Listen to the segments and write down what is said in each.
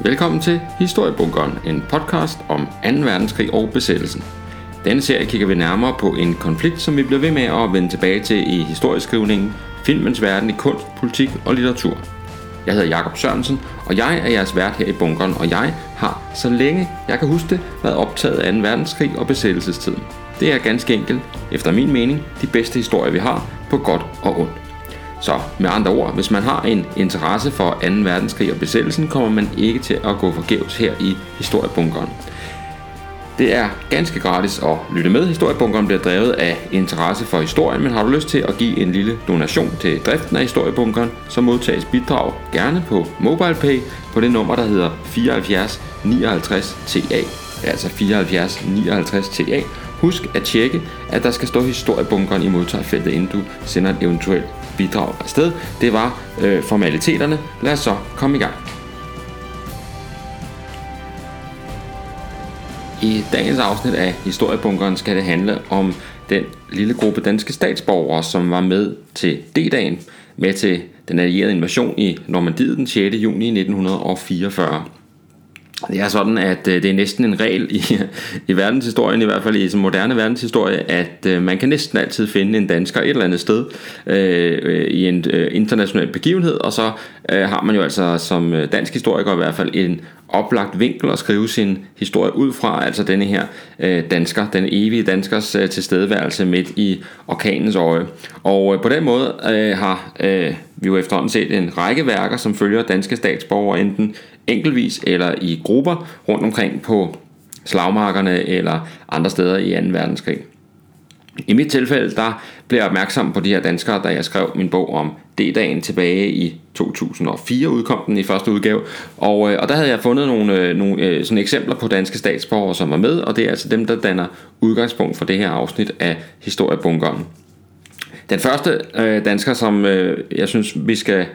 Velkommen til Historiebunkeren, en podcast om 2. verdenskrig og besættelsen. Denne serie kigger vi nærmere på en konflikt, som vi bliver ved med at vende tilbage til i historieskrivningen, filmens verden i kunst, politik og litteratur. Jeg hedder Jakob Sørensen, og jeg er jeres vært her i bunkeren, og jeg har, så længe jeg kan huske det, været optaget af 2. verdenskrig og besættelsestiden. Det er ganske enkelt, efter min mening, de bedste historier, vi har, på godt og ondt. Så med andre ord, hvis man har en interesse for 2. verdenskrig og besættelsen, kommer man ikke til at gå forgæves her i Historiebunkeren. Det er ganske gratis at lytte med. Historiebunkeren bliver drevet af interesse for historien, men har du lyst til at give en lille donation til driften af Historiebunkeren, så modtages bidrag gerne på MobilePay på det nummer, der hedder 74 59 TA. Altså 74 59 TA. Husk at tjekke, at der skal stå historiebunkeren i modtagerfeltet, inden du sender et eventuelt bidrag afsted. Det var øh, formaliteterne. Lad os så komme i gang. I dagens afsnit af Historiebunkeren skal det handle om den lille gruppe danske statsborgere, som var med til D-dagen, med til den allierede invasion i Normandiet den 6. juni 1944. Det er sådan, at øh, det er næsten en regel i, i verdenshistorien, i hvert fald i den moderne verdenshistorie, at øh, man kan næsten altid finde en dansker et eller andet sted øh, øh i en øh, international begivenhed, og så øh, har man jo altså som øh, dansk historiker i hvert fald en oplagt vinkel at skrive sin historie ud fra, altså denne her øh, dansker, den evige danskers øh, tilstedeværelse midt i orkanens øje. Og øh, på den måde øh, har øh, vi jo efterhånden set en række værker, som følger danske statsborgere enten enkeltvis eller i grupper rundt omkring på slagmarkerne eller andre steder i 2. verdenskrig. I mit tilfælde, der blev jeg opmærksom på de her danskere, da jeg skrev min bog om D-dagen tilbage i 2004 udkom den i første udgave, og, øh, og der havde jeg fundet nogle, øh, nogle øh, sådan eksempler på danske statsborgere, som var med, og det er altså dem, der danner udgangspunkt for det her afsnit af Historiebunkeren. Den første øh, dansker, som øh, jeg synes, vi skal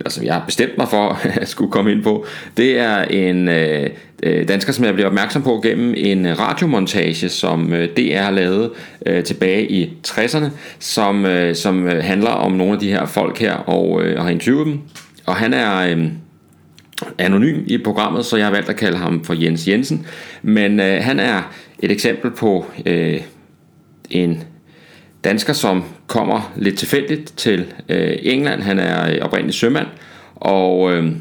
eller som jeg har bestemt mig for at skulle komme ind på, det er en øh, øh dansker, som jeg blev opmærksom på gennem en radiomontage, som øh, DR lavede øh, tilbage i 60'erne, som, øh, som øh, handler om nogle af de her folk her, og, øh, og har interviewet dem. Og han er... Øh, anonym i programmet, så jeg har valgt at kalde ham for Jens Jensen. Men øh, han er et eksempel på øh, en dansker, som kommer lidt tilfældigt til øh, England. Han er øh, oprindelig sømand, og, øh,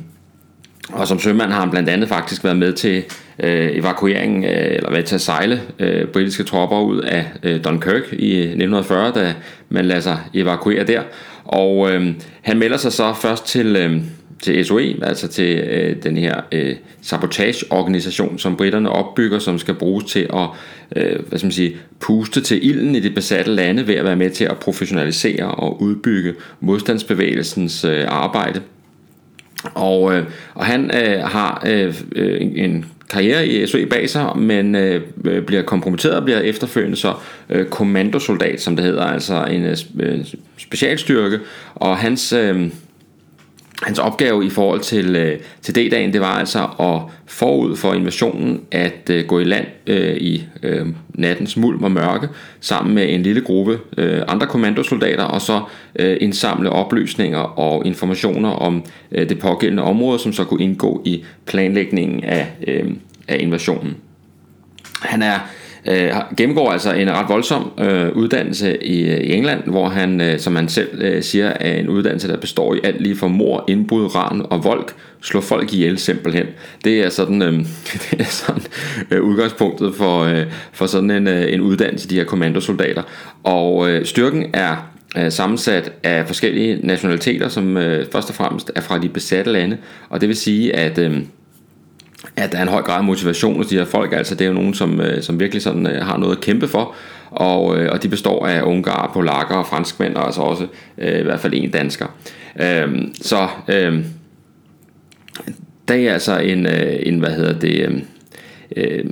og som sømand har han blandt andet faktisk været med til øh, evakueringen, øh, eller været til at sejle øh, britiske tropper ud af øh, Dunkirk i øh, 1940, da man lader sig evakuere der. Og øh, han melder sig så først til... Øh, til SOE, altså til øh, den her øh, sabotageorganisation, som britterne opbygger, som skal bruges til at øh, hvad skal man sige, puste til ilden i det besatte lande ved at være med til at professionalisere og udbygge modstandsbevægelsens øh, arbejde. Og, øh, og han øh, har øh, øh en karriere i SOE bag sig, men øh, øh, bliver kompromitteret og bliver efterfølgende så øh, kommandosoldat, som det hedder, altså en øh, øh specialstyrke, og hans... Øh, Hans opgave i forhold til, øh, til D-dagen, det var altså at forud for invasionen at øh, gå i land øh, i øh, nattens mulm og mørke sammen med en lille gruppe øh, andre kommandosoldater og så øh, indsamle oplysninger og informationer om øh, det pågældende område, som så kunne indgå i planlægningen af, øh, af invasionen. Han er øh, gennemgår altså en ret voldsom øh, uddannelse i, i England, hvor han, øh, som han selv øh, siger, er en uddannelse, der består i alt lige fra mor, indbrud, ran og vold, slå folk ihjel simpelthen. Det er sådan, øh, det er sådan øh, udgangspunktet for, øh, for sådan en, øh, en uddannelse, de her kommandosoldater. Og øh, styrken er øh, sammensat af forskellige nationaliteter, som øh, først og fremmest er fra de besatte lande, og det vil sige, at øh, at der er en høj grad af motivation hos de her folk. Altså det er jo nogen, som, øh, som virkelig sådan, øh, har noget at kæmpe for. Og, øh, og de består af ungarer, polakker og franskmænd, og altså også øh, i hvert fald en dansker. Øh, så øh, der er altså en, en hvad hedder det, øhm, øh,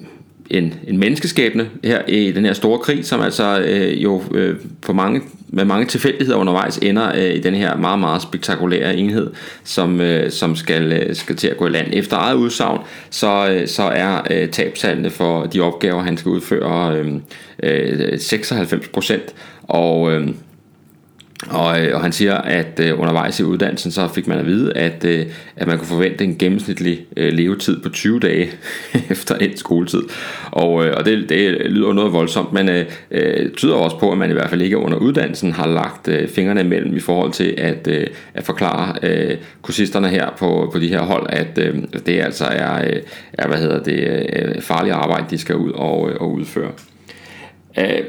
en, en menneskeskæbne her i den her store krig, som altså øh, jo øh, for mange, med mange tilfældigheder undervejs ender øh, i den her meget, meget spektakulære enhed, som, øh, som skal, øh, skal til at gå i land. Efter eget udsagn, så, øh, så er øh, tabsaldene for de opgaver, han skal udføre, øh, øh, 96 procent, og... Øh, og, øh, og han siger, at øh, undervejs i uddannelsen, så fik man at vide, at, øh, at man kunne forvente en gennemsnitlig øh, levetid på 20 dage efter en skoletid. Og, øh, og det, det lyder noget voldsomt, men øh, øh, tyder også på, at man i hvert fald ikke under uddannelsen har lagt øh, fingrene imellem i forhold til at, øh, at forklare øh, kursisterne her på, på de her hold, at øh, det altså er, øh, er hvad hedder det, øh, farligt arbejde, de skal ud og, øh, og udføre. Øh,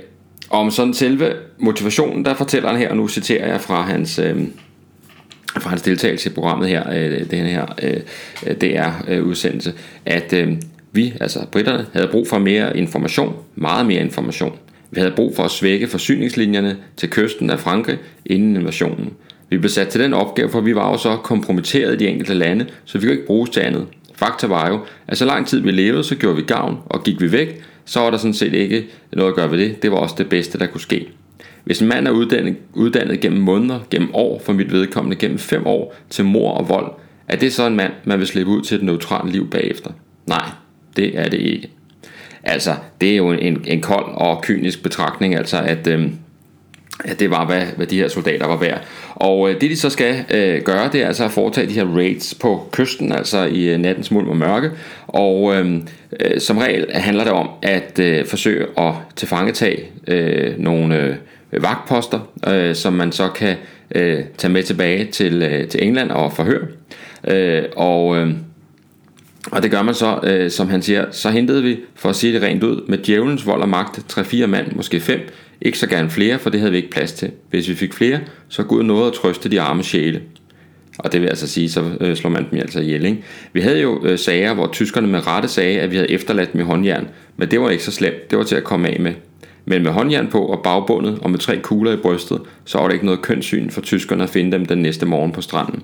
om sådan selve motivationen, der fortæller han her, og nu citerer jeg fra hans, øh, fra hans deltagelse i programmet her, øh, den her øh, øh DR-udsendelse, øh, at øh, vi, altså britterne, havde brug for mere information, meget mere information. Vi havde brug for at svække forsyningslinjerne til kysten af Frankrig inden invasionen. Vi blev sat til den opgave, for vi var jo så kompromitteret i de enkelte lande, så vi kunne ikke bruges til andet. Fakta var jo, at så lang tid vi levede, så gjorde vi gavn, og gik vi væk, så var der sådan set ikke noget at gøre ved det. Det var også det bedste, der kunne ske. Hvis en mand er uddannet, uddannet gennem måneder, gennem år, for mit vedkommende gennem fem år, til mor og vold, er det så en mand, man vil slippe ud til et neutralt liv bagefter? Nej, det er det ikke. Altså, det er jo en, en kold og kynisk betragtning, altså at, Øh, at det var, hvad, hvad de her soldater var værd. Og øh, det de så skal øh, gøre, det er altså at foretage de her raids på kysten, altså i øh, nattens mulm og mørke. Og øh, øh, som regel handler det om at øh, forsøge at tilfangetage øh, nogle øh, vagtposter, øh, som man så kan øh, tage med tilbage til, øh, til England og forhøre. Øh, og... Øh, og det gør man så, øh, som han siger, så hentede vi, for at sige det rent ud, med djævelens vold og magt, 3-4 mand, måske 5, ikke så gerne flere, for det havde vi ikke plads til. Hvis vi fik flere, så Gud noget at trøste de arme sjæle. Og det vil altså sige, så øh, slår man dem altså ihjel. Ikke? Vi havde jo øh, sager, hvor tyskerne med rette sagde, at vi havde efterladt dem i håndjern. Men det var ikke så slemt. Det var til at komme af med. Men med håndjern på og bagbundet og med tre kugler i brystet, så var det ikke noget kønssyn for tyskerne at finde dem den næste morgen på stranden.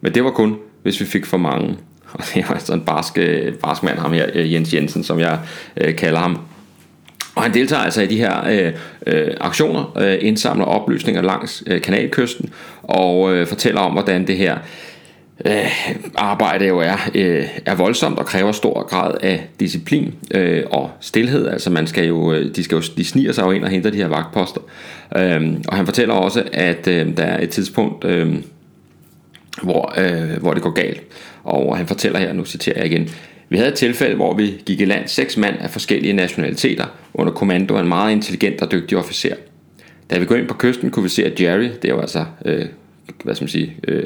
Men det var kun, hvis vi fik for mange. Og det var altså en barsk, barsk mand, ham her, øh, Jens Jensen, som jeg øh, kalder ham. Og han deltager altså i de her øh, øh, aktioner, øh, indsamler oplysninger langs øh, kanalkysten og øh, fortæller om, hvordan det her øh, arbejde jo er, øh, er voldsomt og kræver stor grad af disciplin øh, og stillhed. Altså man skal jo, øh, de, skal jo, de sniger sig jo ind og henter de her vagtposter. Øh, og han fortæller også, at øh, der er et tidspunkt, øh, hvor, øh, hvor det går galt. Og han fortæller her, nu citerer jeg igen, vi havde et tilfælde, hvor vi gik i land seks mand af forskellige nationaliteter under kommando af en meget intelligent og dygtig officer. Da vi går ind på kysten, kunne vi se, at Jerry, det er jo altså øh, hvad skal man sige, øh,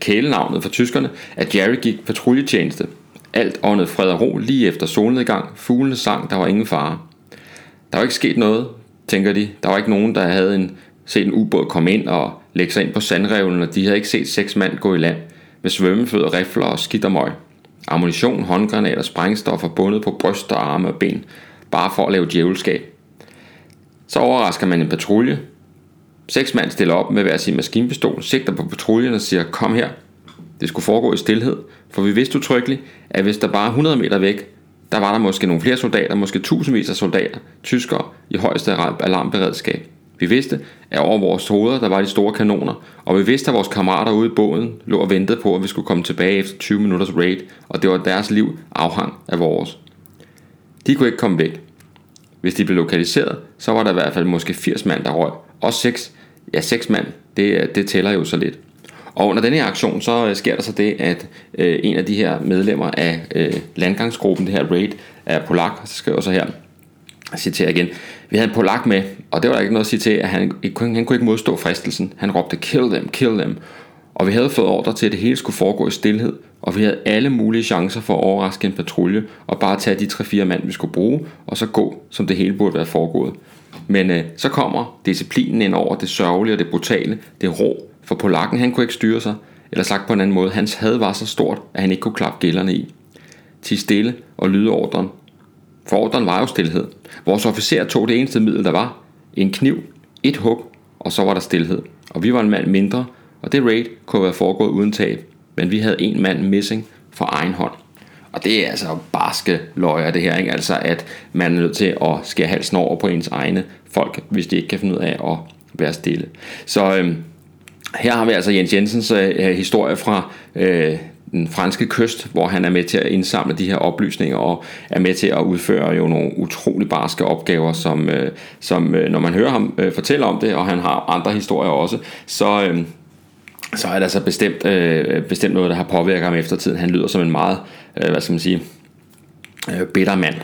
kælenavnet for tyskerne, at Jerry gik patruljetjeneste. Alt åndede fred og ro lige efter solnedgang. Fuglene sang, der var ingen fare. Der var ikke sket noget, tænker de. Der var ikke nogen, der havde en, set en ubåd komme ind og lægge sig ind på sandrevlen, og de havde ikke set seks mand gå i land med svømmefødder, rifler og skidt og møg ammunition, håndgranater, sprængstoffer bundet på bryst og arme og ben, bare for at lave djævelskab. Så overrasker man en patrulje. Seks mand stiller op med hver sin maskinpistol, sigter på patruljen og siger, kom her. Det skulle foregå i stillhed, for vi vidste utryggeligt, at hvis der bare 100 meter væk, der var der måske nogle flere soldater, måske tusindvis af soldater, tyskere, i højeste alarmberedskab. Vi vidste, at over vores hoveder der var de store kanoner, og vi vidste, at vores kammerater ude i båden lå og ventede på, at vi skulle komme tilbage efter 20 minutters raid, og det var deres liv afhang af vores. De kunne ikke komme væk. Hvis de blev lokaliseret, så var der i hvert fald måske 80 mand, der røg. Og 6, ja 6 mand, det, det tæller jo så lidt. Og under denne her aktion, så øh, sker der så det, at øh, en af de her medlemmer af øh, landgangsgruppen, det her raid, er polak, så skriver så her, jeg citerer igen, vi havde en polak med, og det var der ikke noget at sige til, at han, han kunne ikke modstå fristelsen. Han råbte, kill them, kill them. Og vi havde fået ordre til, at det hele skulle foregå i stillhed, og vi havde alle mulige chancer for at overraske en patrulje, og bare tage de 3-4 mand, vi skulle bruge, og så gå, som det hele burde være foregået. Men øh, så kommer disciplinen ind over det sørgelige og det brutale, det rå, for polakken han kunne ikke styre sig, eller sagt på en anden måde, hans had var så stort, at han ikke kunne klappe gælderne i. Til stille og lyde ordren, for ordren var jo stillhed. Vores officer tog det eneste middel, der var. En kniv, et hug, og så var der stillhed. Og vi var en mand mindre, og det raid kunne være foregået uden tab. Men vi havde en mand missing for egen hånd. Og det er altså barske løjer det her, ikke? Altså at man er nødt til at skære halsen over på ens egne folk, hvis de ikke kan finde ud af at være stille. Så øhm, her har vi altså Jens Jensens øh, historie fra øh, den franske kyst, hvor han er med til at indsamle de her oplysninger og er med til at udføre jo nogle utrolig barske opgaver, som, øh, som øh, når man hører ham øh, fortælle om det, og han har andre historier også, så, øh, så er det altså bestemt, øh, bestemt noget, der har påvirket ham eftertiden. Han lyder som en meget, øh, hvad skal man sige, øh, bitter mand.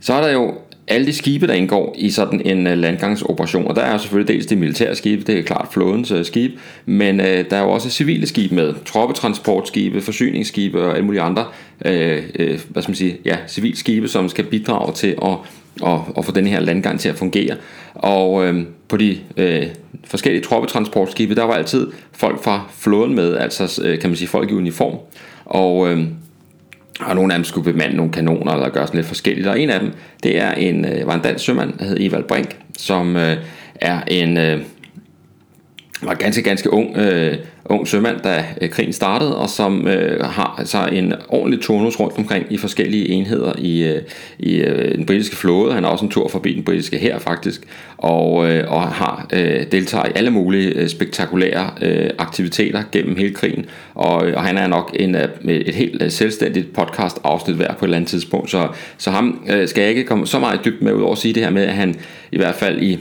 Så er der jo alle de skibe, der indgår i sådan en øh, landgangsoperation, og der er jo selvfølgelig dels de militære skibe, det er klart flådens uh, skib, men øh, der er jo også civile skibe med, troppetransportskibe, forsyningsskibe og alle mulige andre, øh, øh hvad skal man sige, ja, civile skibe, som skal bidrage til at, at, at få den her landgang til at fungere. Og øh, på de øh, forskellige troppetransportskibe, der var altid folk fra flåden med, altså øh, kan man sige folk i uniform, og øh, og nogle af dem skulle bemande nogle kanoner eller gøre sådan lidt forskelligt. Og en af dem, det er en, øh, var en dansk sømand, der hed Evald Brink, som øh, er en, øh, var ganske, ganske ung, øh, ung sømand, da øh, krigen startede, og som øh, har altså en ordentlig turnus rundt omkring i forskellige enheder i, øh, i øh, den britiske flåde. Han har også en tur forbi den britiske her faktisk, og, øh, og har øh, deltager i alle mulige øh, spektakulære øh, aktiviteter gennem hele krigen. Og, øh, og han er nok en, øh, et helt øh, selvstændigt podcast afsnit hver på et eller andet tidspunkt, så, så ham øh, skal jeg ikke komme så meget dybt med ud over at sige det her med, at han i hvert fald i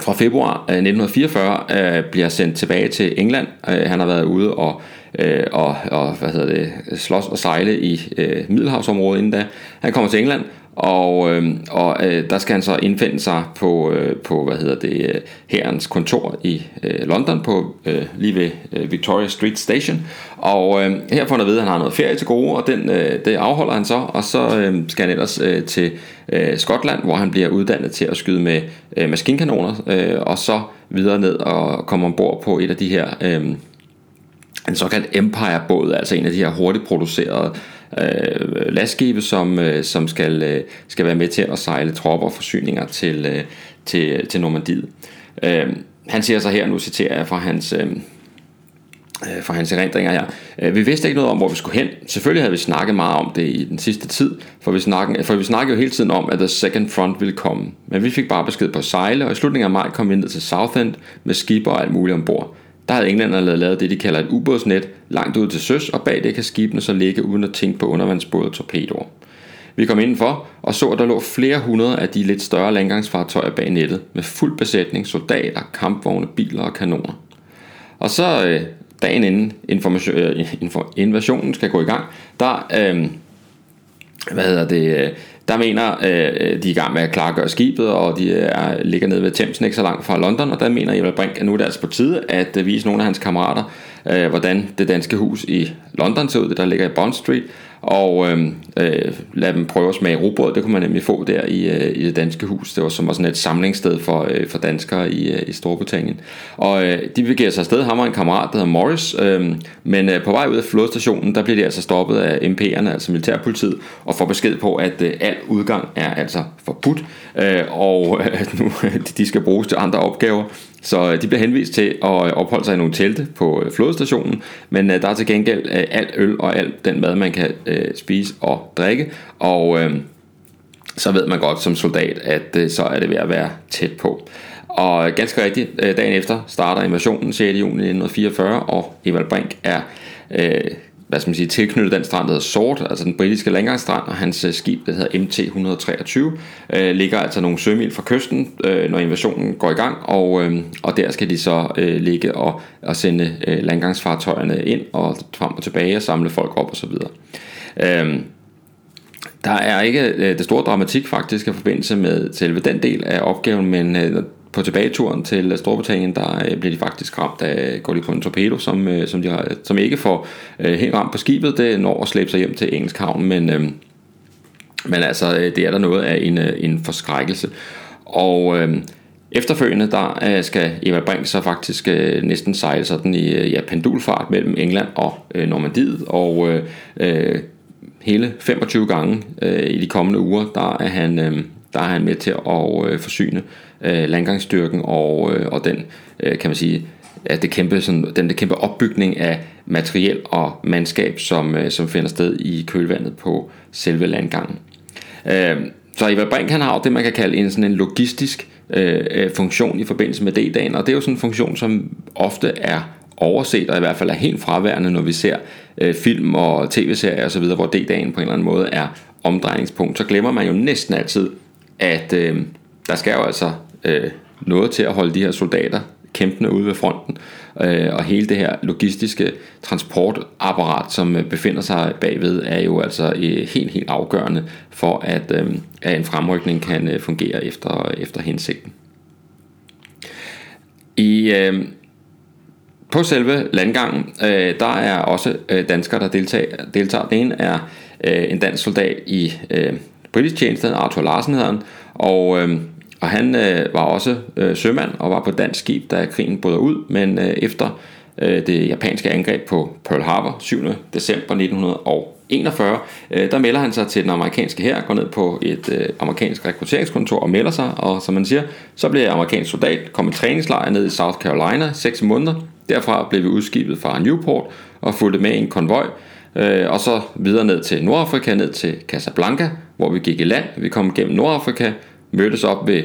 fra februar øh, 1944 øh, bliver sendt tilbage til England. Øh, han har været ude og, øh, og, og hvad hedder det, slås og sejle i øh, Middelhavsområdet inden da. Han kommer til England og, øh, og øh, der skal han så indfinde sig på, øh, på hvad hedder det, øh, herrens kontor i øh, London på øh, lige ved øh, Victoria Street Station. Og øh, her får han at vide, at han har noget ferie til gode, og den, øh, det afholder han så, og så øh, skal han ellers øh, til øh, Skotland, hvor han bliver uddannet til at skyde med øh, maskinkanoner, øh, og så videre ned og kommer ombord på et af de her øh, en såkaldt Empire-båd, altså en af de her hurtigt producerede øh, Øh, lastskibe, som, øh, som skal, øh, skal være med til at sejle tropper og forsyninger til, øh, til, til Normandiet. Øh, han siger så her, nu citerer jeg fra hans... Øh, øh fra hans erindringer her. Øh, vi vidste ikke noget om, hvor vi skulle hen. Selvfølgelig havde vi snakket meget om det i den sidste tid, for vi snakkede, for vi snakkede jo hele tiden om, at The Second Front ville komme. Men vi fik bare besked på at sejle, og i slutningen af maj kom vi ned til Southend med skibe og alt muligt ombord. Der havde englænderne lavet det, de kalder et ubådsnet langt ud til søs, og bag det kan skibene så ligge uden at tænke på undervandsbåde og torpedoer. Vi kom indenfor og så, at der lå flere hundrede af de lidt større landgangsfartøjer bag nettet, med fuld besætning, soldater, kampvogne, biler og kanoner. Og så øh, dagen inden øh, invasionen skal gå i gang, der, øh, hvad hedder det, øh, der mener øh, øh, de er i gang med at klargøre skibet, og de øh, er, ligger nede ved Thamesen ikke så langt fra London, og der mener Evald Brink, at nu er det altså på tide at øh, vise nogle af hans kammerater, øh, hvordan det danske hus i London ser ud, det der ligger i Bond Street, og øhm, øh, øh, lade dem prøve at smage robrød. Det kunne man nemlig få der i, øh, i det danske hus. Det var som var sådan et samlingssted for, øh, for danskere i, øh, i Storbritannien. Og øh, de begiver sig afsted. Ham og en kammerat, der hedder Morris. Øh, men øh, på vej ud af flodstationen, der bliver de altså stoppet af MP'erne, altså militærpolitiet, og får besked på, at øh, al udgang er altså forbudt, øh, og øh, nu de skal bruges til andre opgaver. Så øh, de bliver henvist til at øh, opholde sig i nogle telte på øh, flodstationen, men der er til gengæld alt øl og alt den mad, man kan spise og drikke, og så ved man godt som soldat, at så er det ved at være tæt på. Og ganske rigtigt, dagen efter starter invasionen 6. juni 1944, og Evald Brink er hvad skal man sige, tilknyttet den strand, der hedder Sort, altså den britiske landgangsstrand, og hans øh, skib, der hedder MT-123, øh, ligger altså nogle sømil fra kysten, øh, når invasionen går i gang, og, øh, og der skal de så øh, ligge og, og sende øh, landgangsfartøjerne ind og frem og tilbage og samle folk op osv. Øh, der er ikke øh, det store dramatik faktisk i forbindelse med selve den del af opgaven, men øh, på tilbageturen til øh, Storbritannien, der blev bliver de faktisk ramt af, går de på en torpedo, som, øh, som, de har, som ikke får helt ramt på skibet. Det når at slæbe sig hjem til engelsk havn, men, men altså, det er der noget af en, en forskrækkelse. Og øh, efterfølgende, der skal Eva Brink så faktisk øh, næsten sejle sådan i ja, pendulfart mellem England og øh, Normandiet, og øh, hele 25 gange øh, i de kommende uger, der er han, øh, der er han med til at øh, forsyne øh, Øh, landgangsstyrken og, øh, og den, øh, kan man sige, at det kæmpe, sådan, den det kæmpe opbygning af materiel og mandskab, som, øh, som finder sted i kølvandet på selve landgangen. Øh, så Eva Brink han har jo det, man kan kalde en, sådan en logistisk øh, øh funktion i forbindelse med D-dagen, og det er jo sådan en funktion, som ofte er overset, og i hvert fald er helt fraværende, når vi ser øh, film og tv-serier osv., hvor D-dagen på en eller anden måde er omdrejningspunkt, så glemmer man jo næsten altid, at øh, der skal jo altså øh, noget til at holde de her soldater kæmpende ude ved fronten, øh, og hele det her logistiske transportapparat, som øh, befinder sig bagved, er jo altså øh, helt, helt afgørende for, at, øh, at en fremrykning kan øh, fungere efter, efter hensigten. I, øh, på selve landgangen, øh, der er også øh, danskere, der deltager. deltager. Den ene er øh, en dansk soldat i øh, britisk tjeneste, Arthur Larsen hedder han, og, øh, og han øh, var også øh, sømand og var på dansk skib, da krigen brød ud, men øh, efter øh, det japanske angreb på Pearl Harbor 7. december 1941, øh, der melder han sig til den amerikanske her, går ned på et øh, amerikansk rekrutteringskontor og melder sig, og som man siger, så bliver jeg amerikansk soldat, kom i træningslejr ned i South Carolina 6 måneder, derfra blev vi udskibet fra Newport og fulgte med i en konvoj, øh, og så videre ned til Nordafrika, ned til Casablanca, hvor vi gik i land, vi kom gennem Nordafrika, mødtes op ved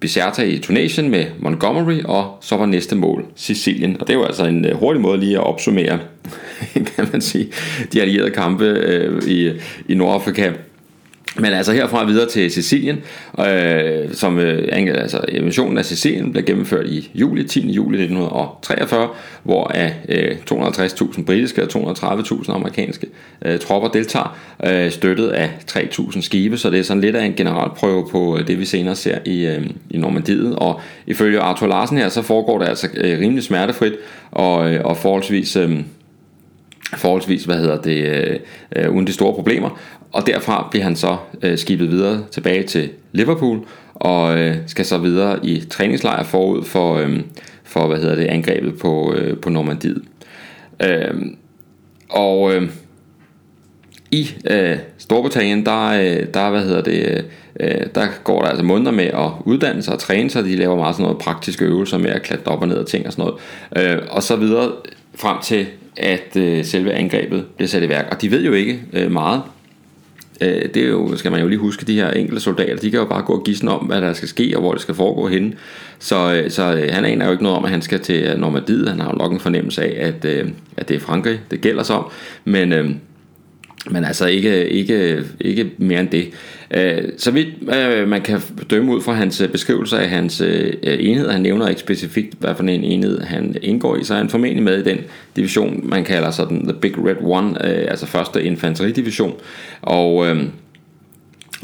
Bizerta i Tunesien med Montgomery, og så var næste mål Sicilien. Og det var altså en øh, hurtig måde lige at opsummere, kan man sige, de allierede kampe øh, i, i Nordafrika. Men altså herfra videre til Sicilien, øh, som øh, altså invasionen af Sicilien blev gennemført i juli, 10. juli 1943, hvor af øh, 250.000 britiske og 230.000 amerikanske øh, tropper deltager, øh, støttet af 3.000 skibe, så det er sådan lidt af en generalprøve på øh, det, vi senere ser i, øh, i Normandiet. Og ifølge Arthur Larsen her, så foregår det altså øh, rimelig smertefrit og, øh, og forholdsvis... Øh, forholdsvis, hvad hedder det, øh, øh, uden de store problemer. Og derfra bliver han så øh, skibet videre tilbage til Liverpool, og øh, skal så videre i træningslejr forud for, øh, for hvad hedder det, angrebet på, øh, på Normandiet. Øh, og øh, i øh, Storbritannien, der, øh, der, hvad hedder det, øh, der går der altså måneder med at uddanne sig og træne sig. De laver meget sådan noget praktiske øvelser med at klatre op og ned og ting og sådan noget. Øh, og så videre frem til, at øh, selve angrebet bliver sat i værk. Og de ved jo ikke øh, meget Øh, det er jo, skal man jo lige huske, de her enkelte soldater, de kan jo bare gå og gisne om, hvad der skal ske, og hvor det skal foregå henne. Så, øh, så øh, han aner jo ikke noget om, at han skal til Normandiet. Han har jo nok en fornemmelse af, at, at det er Frankrig, det gælder sig om. Men, men altså ikke, ikke, ikke mere end det. Øh, så vidt øh, man kan dømme ud fra hans øh, beskrivelser af hans enhed, han nævner ikke specifikt, hvad for en enhed han indgår i, så er han formentlig med i den division, man kalder sådan The Big Red One, altså første infanteridivision. Og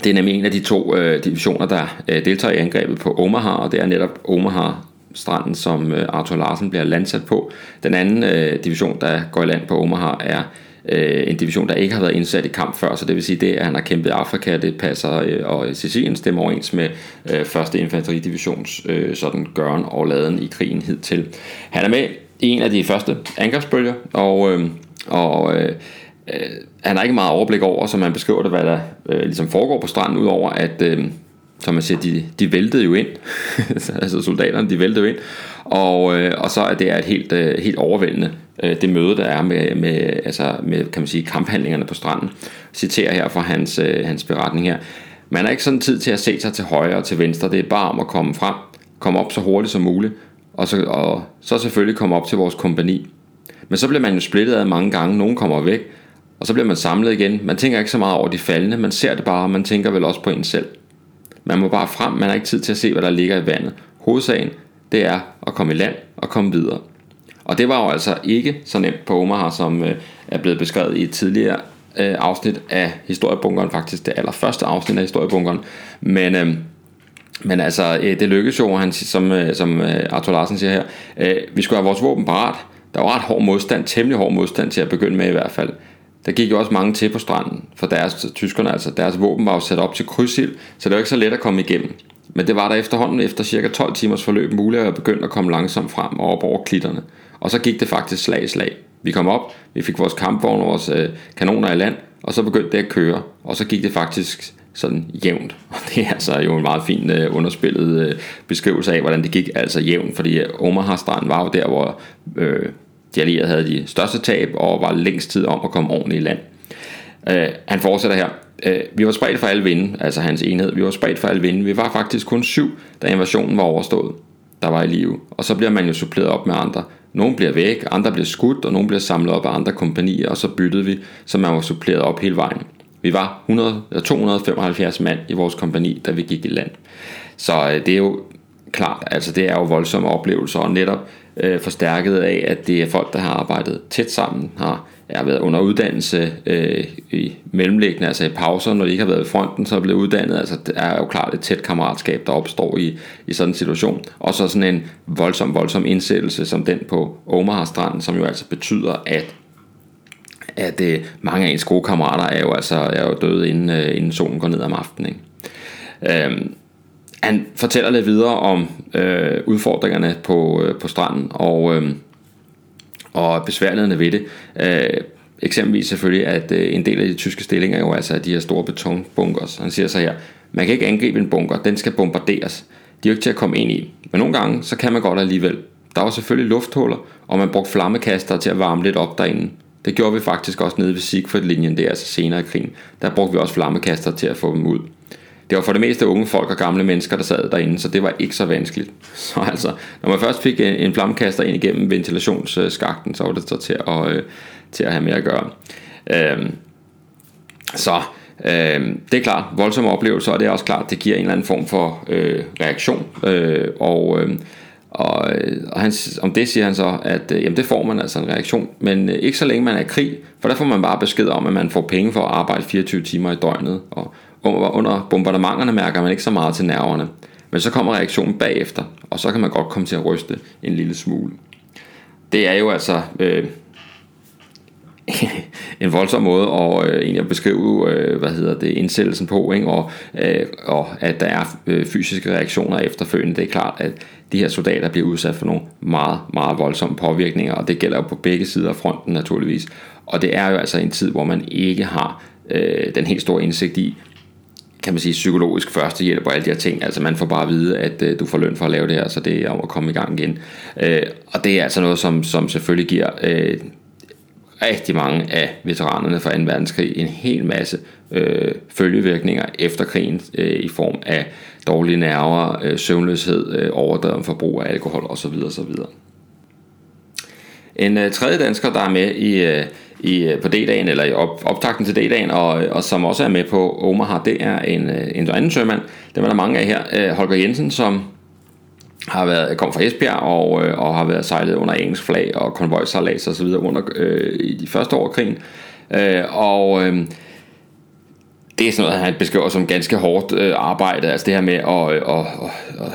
det er nemlig en af de to divisioner, der deltager i angrebet på Omaha, og det er netop Omaha stranden, som Arthur Larsen bliver landsat på. Den anden division, der går i land på Omaha, er øh, en division, der ikke har været indsat i kamp før, så det vil sige, det at han har kæmpet i Afrika, det passer, øh, og Sicilien stemmer overens med øh, første infanteridivisions øh, sådan gøren og laden i krigen hidtil. Han er med i en af de første angrebsbølger, og, øh, og øh, øh, han har ikke meget overblik over, som man beskriver det, hvad der øh, ligesom foregår på stranden, udover at, øh, som man siger, de, de væltede jo ind, altså soldaterne, de væltede jo ind, og, øh, og så er det et helt, øh, helt overvældende øh, det møde, der er med, med, altså med kan man sige, kamphandlingerne på stranden. Jeg citerer her fra hans, øh, hans beretning her. Man har ikke sådan tid til at se sig til højre og til venstre. Det er bare om at komme frem, komme op så hurtigt som muligt, og så, og så selvfølgelig komme op til vores kompani. Men så bliver man jo splittet af mange gange. Nogen kommer væk, og så bliver man samlet igen. Man tænker ikke så meget over de faldende. Man ser det bare, og man tænker vel også på en selv. Man må bare frem. Man har ikke tid til at se, hvad der ligger i vandet. Hovedsagen, det er at komme i land og komme videre. Og det var jo altså ikke så nemt på Omaha, som øh, er blevet beskrevet i et tidligere øh, afsnit af Historiebunkeren, faktisk det allerførste afsnit af Historiebunkeren. Men, øh, men altså, øh, det lykkedes jo, han, som, øh, som øh, Arthur Larsen siger her, øh, vi skulle have vores våben parat. Der var ret hård modstand, temmelig hård modstand til at begynde med i hvert fald. Der gik jo også mange til på stranden, for deres, tyskerne altså, deres våben var jo sat op til krydsild, så det var ikke så let at komme igennem. Men det var der efterhånden efter cirka 12 timers forløb muligt at begynde at komme langsomt frem og op over klitterne. Og så gik det faktisk slag i slag. Vi kom op, vi fik vores kampvogne og vores øh, kanoner i land, og så begyndte det at køre. Og så gik det faktisk sådan jævnt. Og det er altså jo en meget fin øh, underspillet øh, beskrivelse af, hvordan det gik altså jævnt. Fordi Omaha-stranden var jo der, hvor øh, de allierede havde de største tab, og var længst tid om at komme ordentligt i land. Øh, han fortsætter her. Øh, vi var spredt for alle vinde, altså hans enhed. Vi var spredt for alle vinde. Vi var faktisk kun syv, da invasionen var overstået, der var i live. Og så bliver man jo suppleret op med andre nogle bliver væk, andre bliver skudt, og nogle bliver samlet op af andre kompanier, og så byttede vi, så man var suppleret op hele vejen. Vi var 100, 275 mand i vores kompani, da vi gik i land. Så øh, det er jo klart, altså det er jo voldsomme oplevelser, og netop øh, forstærket af, at det er folk, der har arbejdet tæt sammen, har har været under uddannelse øh, i mellemlæggende, altså i pauser, når de ikke har været i fronten, så er blevet uddannet. Altså det er jo klart et tæt kammeratskab, der opstår i, i sådan en situation. Og så sådan en voldsom, voldsom indsættelse som den på Omaha Strand, som jo altså betyder, at at øh, mange af ens gode kammerater er jo altså er jo døde inden, øh, inden solen går ned om aftenen. Ikke? Øhm, han fortæller lidt videre om øh, udfordringerne på, øh, på stranden, og øh, og besværlighederne ved det. Øh, eksempelvis selvfølgelig, at øh, en del af de tyske stillinger jo altså er de her store betonbunkers. Han siger så her, man kan ikke angribe en bunker, den skal bombarderes. De er jo ikke til at komme ind i. Men nogle gange, så kan man godt alligevel. Der var selvfølgelig lufthuller, og man brugte flammekaster til at varme lidt op derinde. Det gjorde vi faktisk også nede ved Siegfried-linjen, der altså senere i krigen. Der brugte vi også flammekaster til at få dem ud. Det var for det meste unge folk og gamle mennesker, der sad derinde, så det var ikke så vanskeligt. Så altså, når man først fik øh, en, en flammekaster ind igennem ventilationsskakten, så var det så til at, øh, til at have med at gøre. Øhm, så øh, det er klart, voldsomme oplevelser, og det er også klart, det giver en eller anden form for øh, reaktion. Øh, og øhm, øh, og, og han, om det siger han så, at øh, jamen det får man altså en reaktion, men øh, ikke så længe man er i krig, for der får man bare besked om, at man får penge for at arbejde 24 timer i døgnet, og under bombardementerne mærker man ikke så meget til nerverne. Men så kommer reaktionen bagefter, og så kan man godt komme til at ryste en lille smule. Det er jo altså øh, en voldsom måde at, øh, egentlig at beskrive øh, hvad hedder det, indsættelsen på, ikke? Og, øh, og at der er øh, fysiske reaktioner efterfølgende. Det er klart, at de her soldater bliver udsat for nogle meget, meget voldsomme påvirkninger, og det gælder jo på begge sider af fronten naturligvis. Og det er jo altså en tid, hvor man ikke har øh, den helt store indsigt i, kan man sige, psykologisk førstehjælp og alle de her ting. Altså man får bare at vide, at øh, du får løn for at lave det her, så det er om at komme i gang igen. Øh, og det er altså noget, som, som selvfølgelig giver øh, rigtig mange af veteranerne fra 2. verdenskrig en hel masse øh, følgevirkninger efter krigen øh, i form af dårlige nerver, øh, søvnløshed, øh, overdreven forbrug af alkohol osv. osv. En øh, tredje dansker, der er med i, øh, i, øh, på D-dagen, eller i op, optakten til D-dagen, og, øh, og som også er med på Omaha, det er en, øh, en anden sømand. Det var der mange af her. Holger Jensen, som har været, kom fra Esbjerg og, og har været sejlet under engelsk flag og konvojsejlads og så videre under øh, i de første år af krigen. Øh, og øh, det er sådan noget, han beskriver som ganske hårdt øh, arbejde, altså det her med at, og, og, og,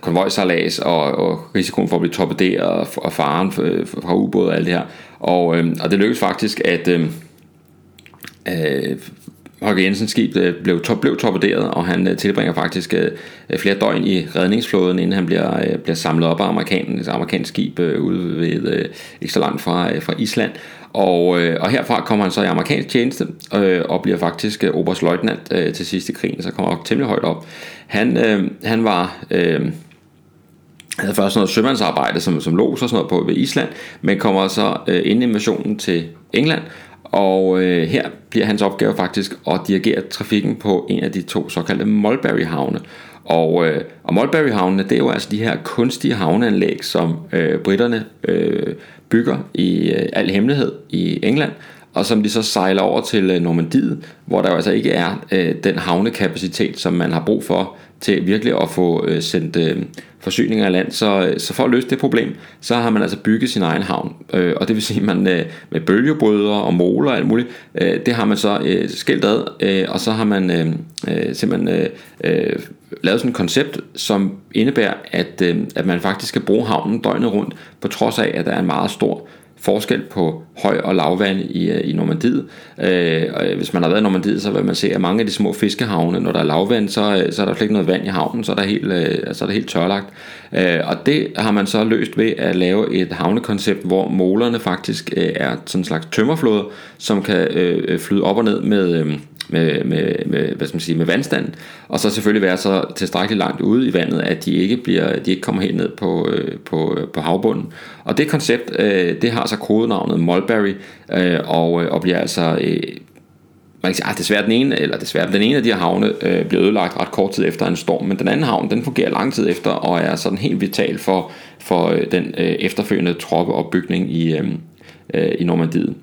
konvojsejlads og, og risikoen for at blive torpederet og faren fra ubåde og alt det her. Og, øh, og det lykkedes faktisk, at øh, øh, Holger Jensens skib øh, blev, top, blev torpederet, og han øh, tilbringer faktisk øh, øh, flere døgn i redningsflåden, inden han bliver, øh, bliver samlet op af amerikan, et amerikansk skib øh, ude ved øh, ikke så langt fra, øh, fra Island. Og, øh, og herfra kommer han så i amerikansk tjeneste øh, og bliver faktisk øh, oberstløjtnant øh, til sidste krigen, så kommer han temmelig højt op. Han, øh, han var... Øh, havde først noget sømandsarbejde som, som los og sådan noget på ved Island, men kommer så øh, inden invasionen til England, og øh, her bliver hans opgave faktisk at dirigere trafikken på en af de to såkaldte Mulberry-havne. Og, øh, og Mulberry-havnene, det er jo altså de her kunstige havneanlæg, som øh, britterne øh, bygger i øh, al hemmelighed i England, og som de så sejler over til øh, Normandiet, hvor der jo altså ikke er øh, den havnekapacitet, som man har brug for til virkelig at få øh, sendt øh, forsyninger af land. Så, øh, så for at løse det problem, så har man altså bygget sin egen havn. Øh, og det vil sige, at man øh, med bølgebrydere og moler og alt muligt, øh, det har man så øh, skilt ad, øh, og så har man øh, øh, simpelthen øh, øh, lavet sådan et koncept, som indebærer, at, øh, at man faktisk skal bruge havnen døgnet rundt, på trods af, at der er en meget stor forskel på høj- og lavvand i, øh, i Normandiet. Øh, og øh, hvis man har været i Normandiet, så vil man se, at mange af de små fiskehavne, når der er lavvand, så, øh, så er der slet ikke noget vand i havnen, så er der helt, øh, så er der helt tørlagt. Øh, og det har man så løst ved at lave et havnekoncept, hvor målerne faktisk øh, er sådan en slags tømmerflåde, som kan øh, flyde op og ned med... Øh, med, med, med, hvad skal man sige, med vandstanden, og så selvfølgelig være så tilstrækkeligt langt ude i vandet, at de ikke, bliver, de ikke kommer helt ned på, øh, på, øh, på havbunden. Og det koncept, øh, det har så kodenavnet Mulberry, øh, og, øh, og bliver altså øh, man kan sige, at desværre den ene, eller desværre den ene af de her havne øh, bliver ødelagt ret kort tid efter en storm, men den anden havn, den fungerer lang tid efter, og er sådan helt vital for, for øh, den øh, efterfølgende troppeopbygning i, øh, i Normandiet.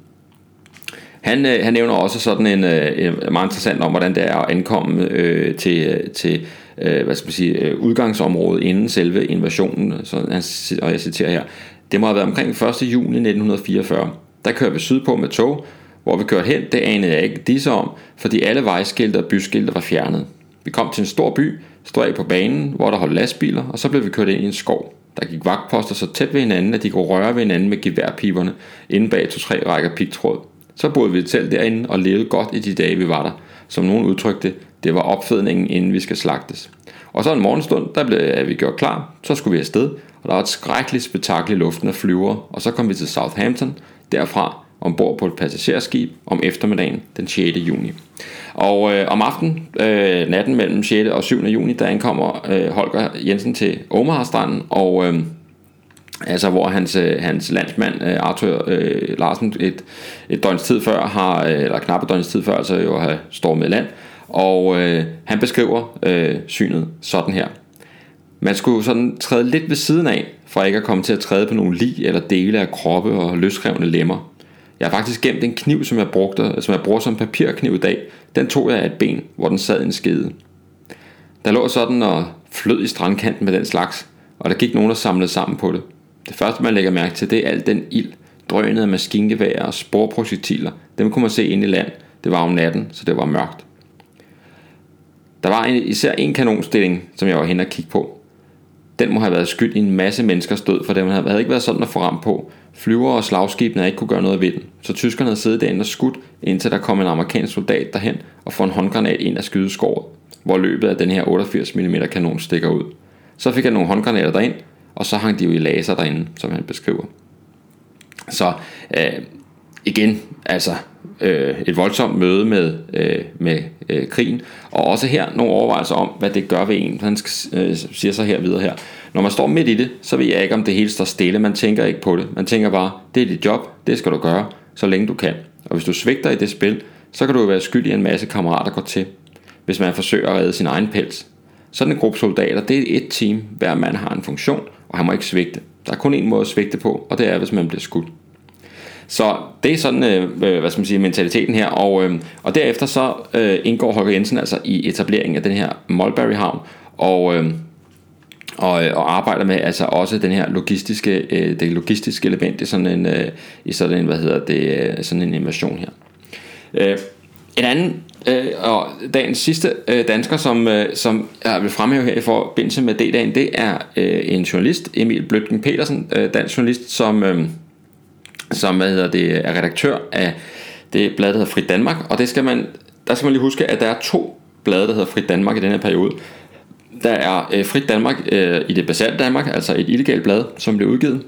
Han, øh, han nævner også sådan en øh, meget interessant om, hvordan det er at ankomme øh, til, øh, til øh, hvad skal man sige, øh, udgangsområdet inden selve invasionen. Så han, og jeg citerer her, det må have været omkring 1. juni 1944. Der kører vi sydpå med tog, hvor vi kørte hen, det anede jeg ikke disse om, fordi alle vejskilte og byskilte var fjernet. Vi kom til en stor by, stod af på banen, hvor der holdt lastbiler, og så blev vi kørt ind i en skov. Der gik vagtposter så tæt ved hinanden, at de kunne røre ved hinanden med geværpiberne, inden bag to-tre rækker pigtråd. Så boede vi et telt derinde og levede godt i de dage, vi var der. Som nogen udtrykte, det var opfedningen, inden vi skal slagtes. Og så en morgenstund, der blev vi gjort klar, så skulle vi afsted, og der var et skrækkeligt spektakel i luften af flyver, og så kom vi til Southampton, derfra ombord på et passagerskib om eftermiddagen den 6. juni. Og øh, om aftenen, øh, natten mellem 6. og 7. juni, der ankommer øh, Holger Jensen til Omaha-stranden, og øh, altså hvor hans, øh, hans landsmand øh, Arthur øh, Larsen et, et døgns tid før har, øh, eller knap et døgns tid før, altså jo har stormet land, og øh, han beskriver øh, synet sådan her. Man skulle sådan træde lidt ved siden af, for ikke at komme til at træde på nogle lig eller dele af kroppe og løsrevne lemmer. Jeg har faktisk gemt en kniv, som jeg, brugte, som jeg bruger som papirkniv i dag. Den tog jeg af et ben, hvor den sad i en skede. Der lå sådan og flød i strandkanten med den slags, og der gik nogen, der samlede sammen på det. Det første, man lægger mærke til, det er al den ild, drønet af maskingevær og sporprojektiler. Dem kunne man se ind i land. Det var om natten, så det var mørkt. Der var en, især en kanonstilling, som jeg var hen og kigge på. Den må have været skyld i en masse menneskers død, for den havde ikke været sådan at få ramt på. Flyver og slagskibene ikke kunne gøre noget ved den, så tyskerne havde siddet derinde og skudt, indtil der kom en amerikansk soldat derhen og får en håndgranat ind af skydeskåret, hvor løbet af den her 88 mm kanon stikker ud. Så fik jeg nogle håndgranater derind, og så hang de jo i laser derinde, som han beskriver. Så øh, igen, altså øh, et voldsomt møde med, øh, med øh, krigen, og også her nogle overvejelser om, hvad det gør ved en. Han øh, siger så her videre her. Når man står midt i det, så ved jeg ikke, om det hele står stille. Man tænker ikke på det. Man tænker bare, det er dit job, det skal du gøre, så længe du kan. Og hvis du svigter i det spil, så kan du jo være skyld i en masse kammerater går til, hvis man forsøger at redde sin egen pels. Sådan en gruppe soldater, det er et team, hver mand har en funktion, og han må ikke svigte. Der er kun en måde at svigte på, og det er, hvis man bliver skudt. Så det er sådan, øh, øh, hvad skal man sige, mentaliteten her, og, øh, og derefter så øh, indgår Holger Jensen altså i etableringen af den her Mulberry Havn, og, øh, og, øh, og arbejder med altså også den her logistiske, øh, det logistiske element i sådan en, øh, i sådan en, hvad hedder det, øh, sådan en invasion her. Øh, en anden øh, og dagens sidste øh, dansker, som, øh, som jeg vil fremhæve her i forbindelse med D-dagen, det er øh, en journalist, Emil Bløtgen Petersen, øh, dansk journalist, som, øh, som hvad hedder det, er redaktør af det blad, der hedder Fri Danmark, og det skal man, der skal man lige huske, at der er to blade, der hedder Fri Danmark i den her periode. Der er øh, Frit Danmark øh, i det basalte Danmark, altså et illegalt blad, som blev udgivet.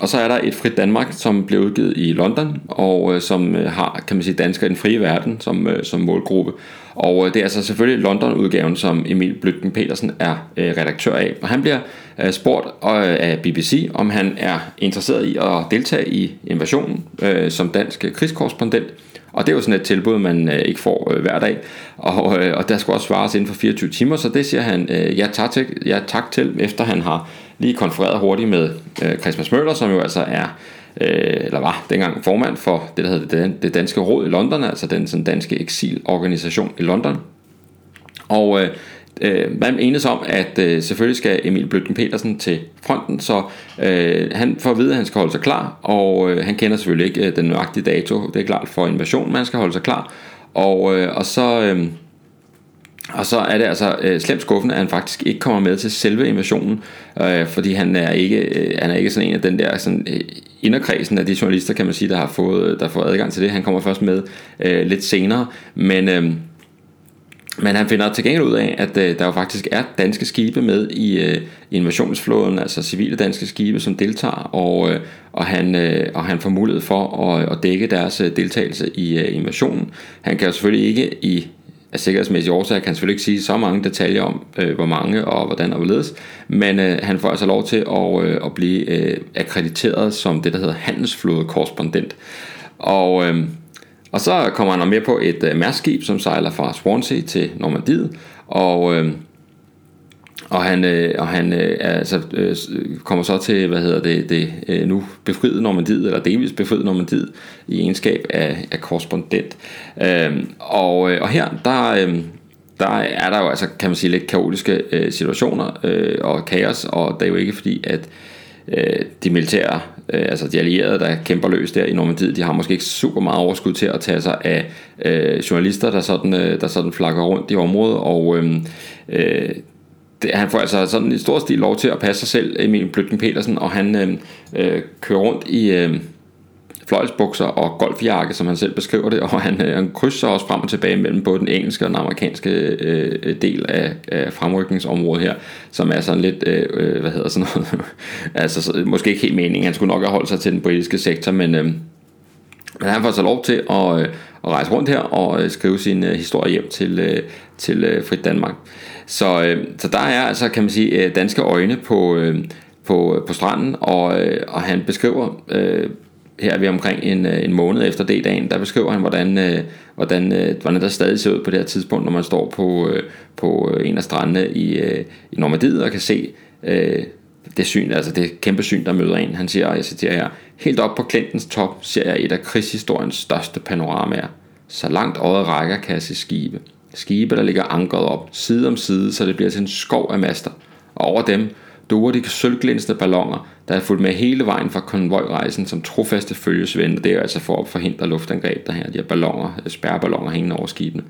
Og så er der et Frit Danmark, som blev udgivet i London, og øh, som øh, har, kan man sige, danskere i den frie verden som, øh, som målgruppe. Og øh, det er altså selvfølgelig London-udgaven, som Emil Blytgen Petersen er øh, redaktør af. Og han bliver øh, spurgt øh, af BBC, om han er interesseret i at deltage i invasionen øh, som dansk krigskorrespondent. Og det er jo sådan et tilbud, man øh, ikke får øh, hver dag. Og, øh, og der skal også svares inden for 24 timer, så det siger han øh, ja, tak til, ja tak til, efter han har lige konfereret hurtigt med øh, Christmas Møller, som jo altså er øh, eller var dengang formand for det, der hedder det danske råd i London, altså den sådan, danske eksilorganisation i London. Og øh, øh, man enes om, at øh, selvfølgelig skal Emil Bløtgen Petersen til fronten, så øh, han får at vide, at han skal holde sig klar, og øh, han kender selvfølgelig ikke øh, den nøjagtige dato, det er klart for invasion, man skal holde sig klar, og, øh, og så... Øh, og så er det altså øh, slemt skuffende, at han faktisk ikke kommer med til selve invasionen, øh, fordi han er ikke øh, han er ikke sådan en af den der sådan øh, inderkredsen af de journalister, kan man sige, der har fået der har fået adgang til det. Han kommer først med øh, lidt senere, men øh, men han finder til gengæld ud af, at øh, der jo faktisk er danske skibe med i øh, invasionsflåden, altså civile danske skibe, som deltager, og, øh, og, han, øh, og han får mulighed for at, at dække deres øh, deltagelse i øh, invasionen. Han kan jo selvfølgelig ikke i af sikkerhedsmæssige årsager kan han selvfølgelig ikke sige så mange detaljer om, øh, hvor mange og hvordan og hvorledes, men øh, han får altså lov til at, øh, at blive øh, akkrediteret som det, der hedder handelsflåde korrespondent. Og, øh, og så kommer han mere på et øh, mærskib, som sejler fra Swansea til Normandiet, og, øh, og han, øh, og han øh, altså, øh, kommer så til, hvad hedder det, det øh, nu befriet Normandiet, eller delvis befriet Normandiet, i egenskab af, af korrespondent. Øh, og, øh, og her, der... Øh, der er der jo altså, kan man sige, lidt kaotiske øh, situationer øh, og kaos, og det er jo ikke fordi, at øh, de militære, øh, altså de allierede, der kæmper løs der i Normandiet, de har måske ikke super meget overskud til at tage sig af øh, journalister, der sådan, øh, der sådan flakker rundt i området, og øhm, øh, øh, det, han får altså sådan i stor stil lov til at passe sig selv, Emil Bløtgen Petersen, og han øh, øh, kører rundt i... Øh, fløjlsbukser og golfjakke, som han selv beskriver det, og han, øh, han krydser også frem og tilbage mellem både den engelske og den amerikanske øh, del af, af fremrykningsområdet her, som er sådan lidt, øh, øh hvad hedder sådan noget, altså så, måske ikke helt meningen, han skulle nok have holdt sig til den britiske sektor, men, øh, men han får så lov til at, øh, at rejse rundt her og øh, skrive sin øh, historie hjem til, øh, til øh, Frit Danmark. Så, øh, så der er altså, kan man sige, øh, danske øjne på, øh, på, øh, på stranden, og, øh, og han beskriver øh, her er vi omkring en, øh, en måned efter D-dagen, der beskriver han, hvordan, øh, hvordan, øh, hvordan der stadig ser ud på det her tidspunkt, når man står på, på en af strandene i, i Normandiet og kan se det syn, altså det kæmpe syn, der møder en. Han siger, og jeg citerer her, helt op på Clintons top ser jeg et af krigshistoriens største panoramaer. Så langt øjet rækker kan jeg se skibe. Skibe, der ligger ankret op, side om side, så det bliver til en skov af master. Og over dem duer de sølvglinsende ballonger, der er fulgt med hele vejen fra konvojrejsen som trofaste følgesvende. Det er altså for at forhindre luftangreb, der her de her ballonger, øh, spærreballoner hængende over skibene.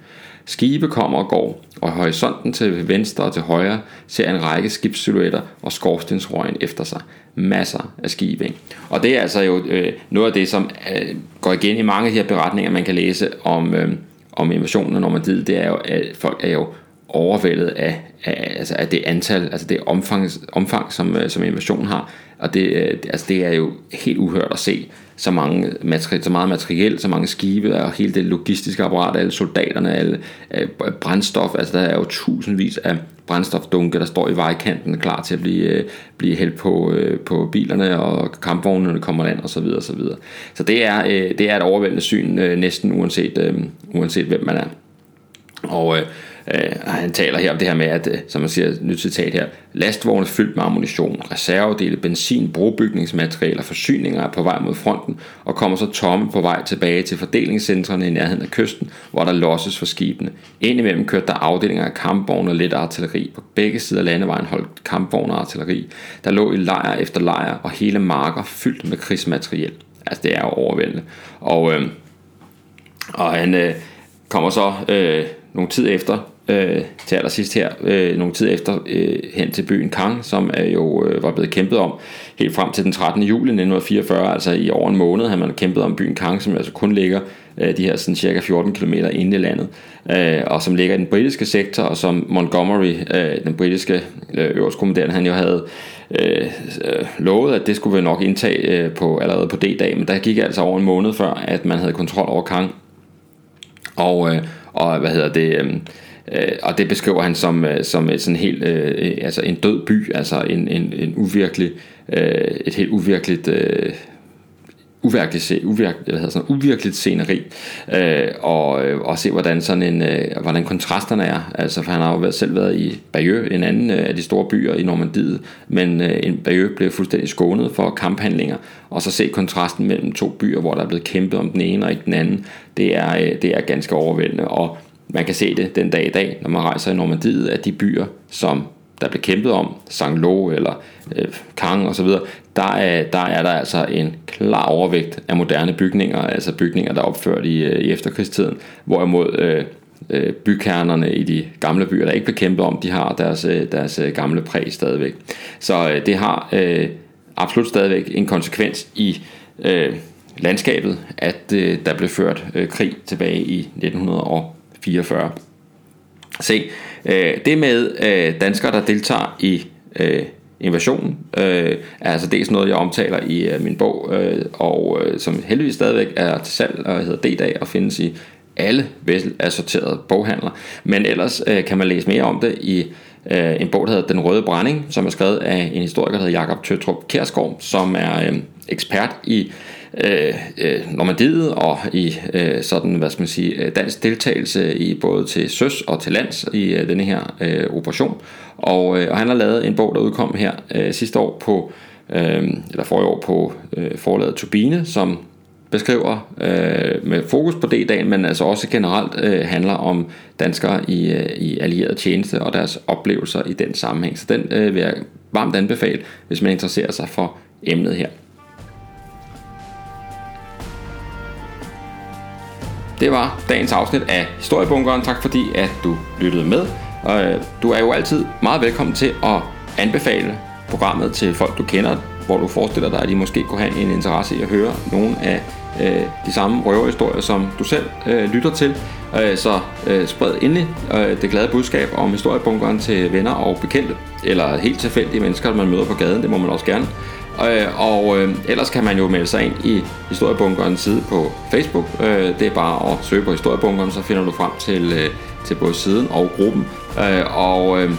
Skibe kommer og går, og horisonten til venstre og til højre ser en række skibssilhuetter og skorstensrøgen efter sig. Masser af skibe. Ikke? Og det er altså jo øh, noget af det, som øh, går igen i mange af de her beretninger, man kan læse om, øh, om invasionen af Normandiet. Det er jo, at folk er jo overvældet af, af, altså af det antal, altså det omfang, omfang som, øh, som invasionen har. Og øh, det, altså det er jo helt uhørt at se så, mange materi- så meget materiel, så mange skibe og hele det logistiske apparat, alle soldaterne, alle øh, brændstof. Altså der er jo tusindvis af brændstofdunke, der står i vejkanten klar til at blive, øh, blive hældt på, på bilerne og kampvognene kommer land og så videre, og så videre. Så det er, det er et overvældende syn næsten uanset, uanset hvem man er. Og Øh, Øh, han taler her om det her med, at, øh, som man siger, nyt citat her, lastvogne fyldt med ammunition, reservedele, benzin, brobygningsmaterialer, forsyninger er på vej mod fronten, og kommer så tomme på vej tilbage til fordelingscentrene i nærheden af kysten, hvor der losses for skibene. Indimellem kørte der afdelinger af kampvogne og let artilleri. På begge sider af landevejen holdt kampvogne og artilleri. Der lå i lejr efter lejr, og hele marker fyldt med krigsmateriel. Altså det er jo overvældende. Og, øh, og han øh, kommer så øh, nogle tid efter øh, til allersidst her, øh, nogle tid efter, øh, hen til byen Kang, som er jo øh, var blevet kæmpet om helt frem til den 13. juli 1944, altså i over en måned har man kæmpet om byen Kang, som altså kun ligger øh, de her sådan cirka 14 km inde i landet, øh, og som ligger i den britiske sektor, og som Montgomery, øh, den britiske øh, øverstkommanderende, han jo havde øh, øh, lovet, at det skulle vi nok indtage øh, på, allerede på D-dag, men der gik altså over en måned før, at man havde kontrol over Kang, og, øh, og hvad hedder det... Øh, Øh, og det beskriver han som, øh, som et sådan helt, øh, altså en død by, altså en, en, en uvirkelig, øh, et helt uvirkeligt, øh, uvirkeligt, uvirkeligt, hvad hedder sådan, uvirkeligt sceneri, øh, og, øh, og se hvordan sådan en, øh, hvordan kontrasterne er, altså for han har jo været, selv været i Bayeux, en anden øh, af de store byer i Normandiet, men øh, en Bayeux blev fuldstændig skånet for kamphandlinger, og så se kontrasten mellem to byer, hvor der er blevet kæmpet om den ene og ikke den anden, det er, øh, det er ganske overvældende, og man kan se det den dag i dag, når man rejser i Normandiet, at de byer, som der blev kæmpet om, St. Lo eller øh, Kang osv., der er, der er der altså en klar overvægt af moderne bygninger, altså bygninger, der er opført i, øh, i efterkrigstiden, hvorimod øh, øh, bykernerne i de gamle byer, der ikke blev kæmpet om, de har deres, øh, deres øh, gamle præg stadigvæk. Så øh, det har øh, absolut stadigvæk en konsekvens i øh, landskabet, at øh, der blev ført øh, krig tilbage i 1900 44. Se, øh, det med øh, danskere, der deltager i øh, invasionen, øh, er altså dels noget, jeg omtaler i øh, min bog, øh, og øh, som heldigvis stadigvæk er til salg og hedder D-dag og findes i alle assorterede boghandler. Men ellers øh, kan man læse mere om det i øh, en bog, der hedder Den Røde Brænding, som er skrevet af en historiker, der hedder Jakob Tøtrup Kærsgaard, som er øh, ekspert i øh, øh, Normandiet og i øh, sådan, hvad skal man sige, øh, dansk deltagelse i både til søs og til lands i øh, denne her øh, operation. Og, øh, og han har lavet en bog, der udkom her øh, sidste år på, øh, eller forrige år på øh, forlaget Turbine, som beskriver øh, med fokus på D-dagen, men altså også generelt øh, handler om danskere i, øh, i allieret tjeneste og deres oplevelser i den sammenhæng. Så den øh, vil jeg varmt anbefale, hvis man interesserer sig for emnet her. Det var dagens afsnit af Historiebunkeren. Tak fordi, at du lyttede med. Og øh, du er jo altid meget velkommen til at anbefale programmet til folk, du kender, hvor du forestiller dig, at de måske kunne have en interesse i at høre nogle af øh, de samme røverhistorier, som du selv øh, lytter til. Øh, så øh, spred endelig øh, det glade budskab om historiebunkeren til venner og bekendte, eller helt tilfældige mennesker, man møder på gaden, det må man også gerne. Øh, og øh, ellers kan man jo melde sig ind i Historiebunkerens side på Facebook. Øh, det er bare at søge på Historiebunkeren, så finder du frem til, øh, til både siden og gruppen. Øh, og øh,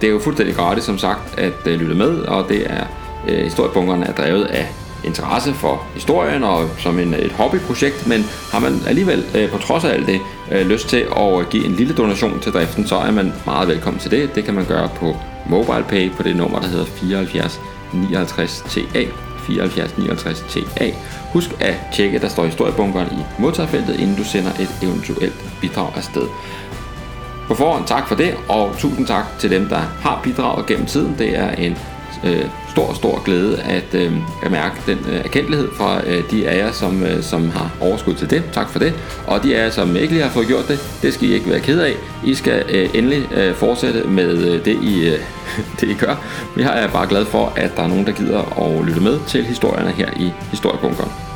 det er jo fuldstændig gratis, som sagt, at øh, lytte med, og det er øh, Historiebunkeren er drevet af interesse for historien og som en, et hobbyprojekt, men har man alligevel øh, på trods af alt det øh, lyst til at øh, give en lille donation til driften, så er man meget velkommen til det. Det kan man gøre på MobilePay på det nummer, der hedder 74 59 TA. 74 59 TA. Husk at tjekke, der står historiebunkeren i modtagerfeltet, inden du sender et eventuelt bidrag afsted. På forhånd tak for det, og tusind tak til dem, der har bidraget gennem tiden. Det er en øh, stor, stor glæde at, øh, at mærke den øh, erkendelighed fra øh, de af jer, som, øh, som har overskud til det. Tak for det. Og de af jer, som ikke lige har fået gjort det, det skal I ikke være ked af. I skal øh, endelig øh, fortsætte med øh, det, I, øh, det, I gør. Vi er bare glad for, at der er nogen, der gider at lytte med til historierne her i Historiebunkeren.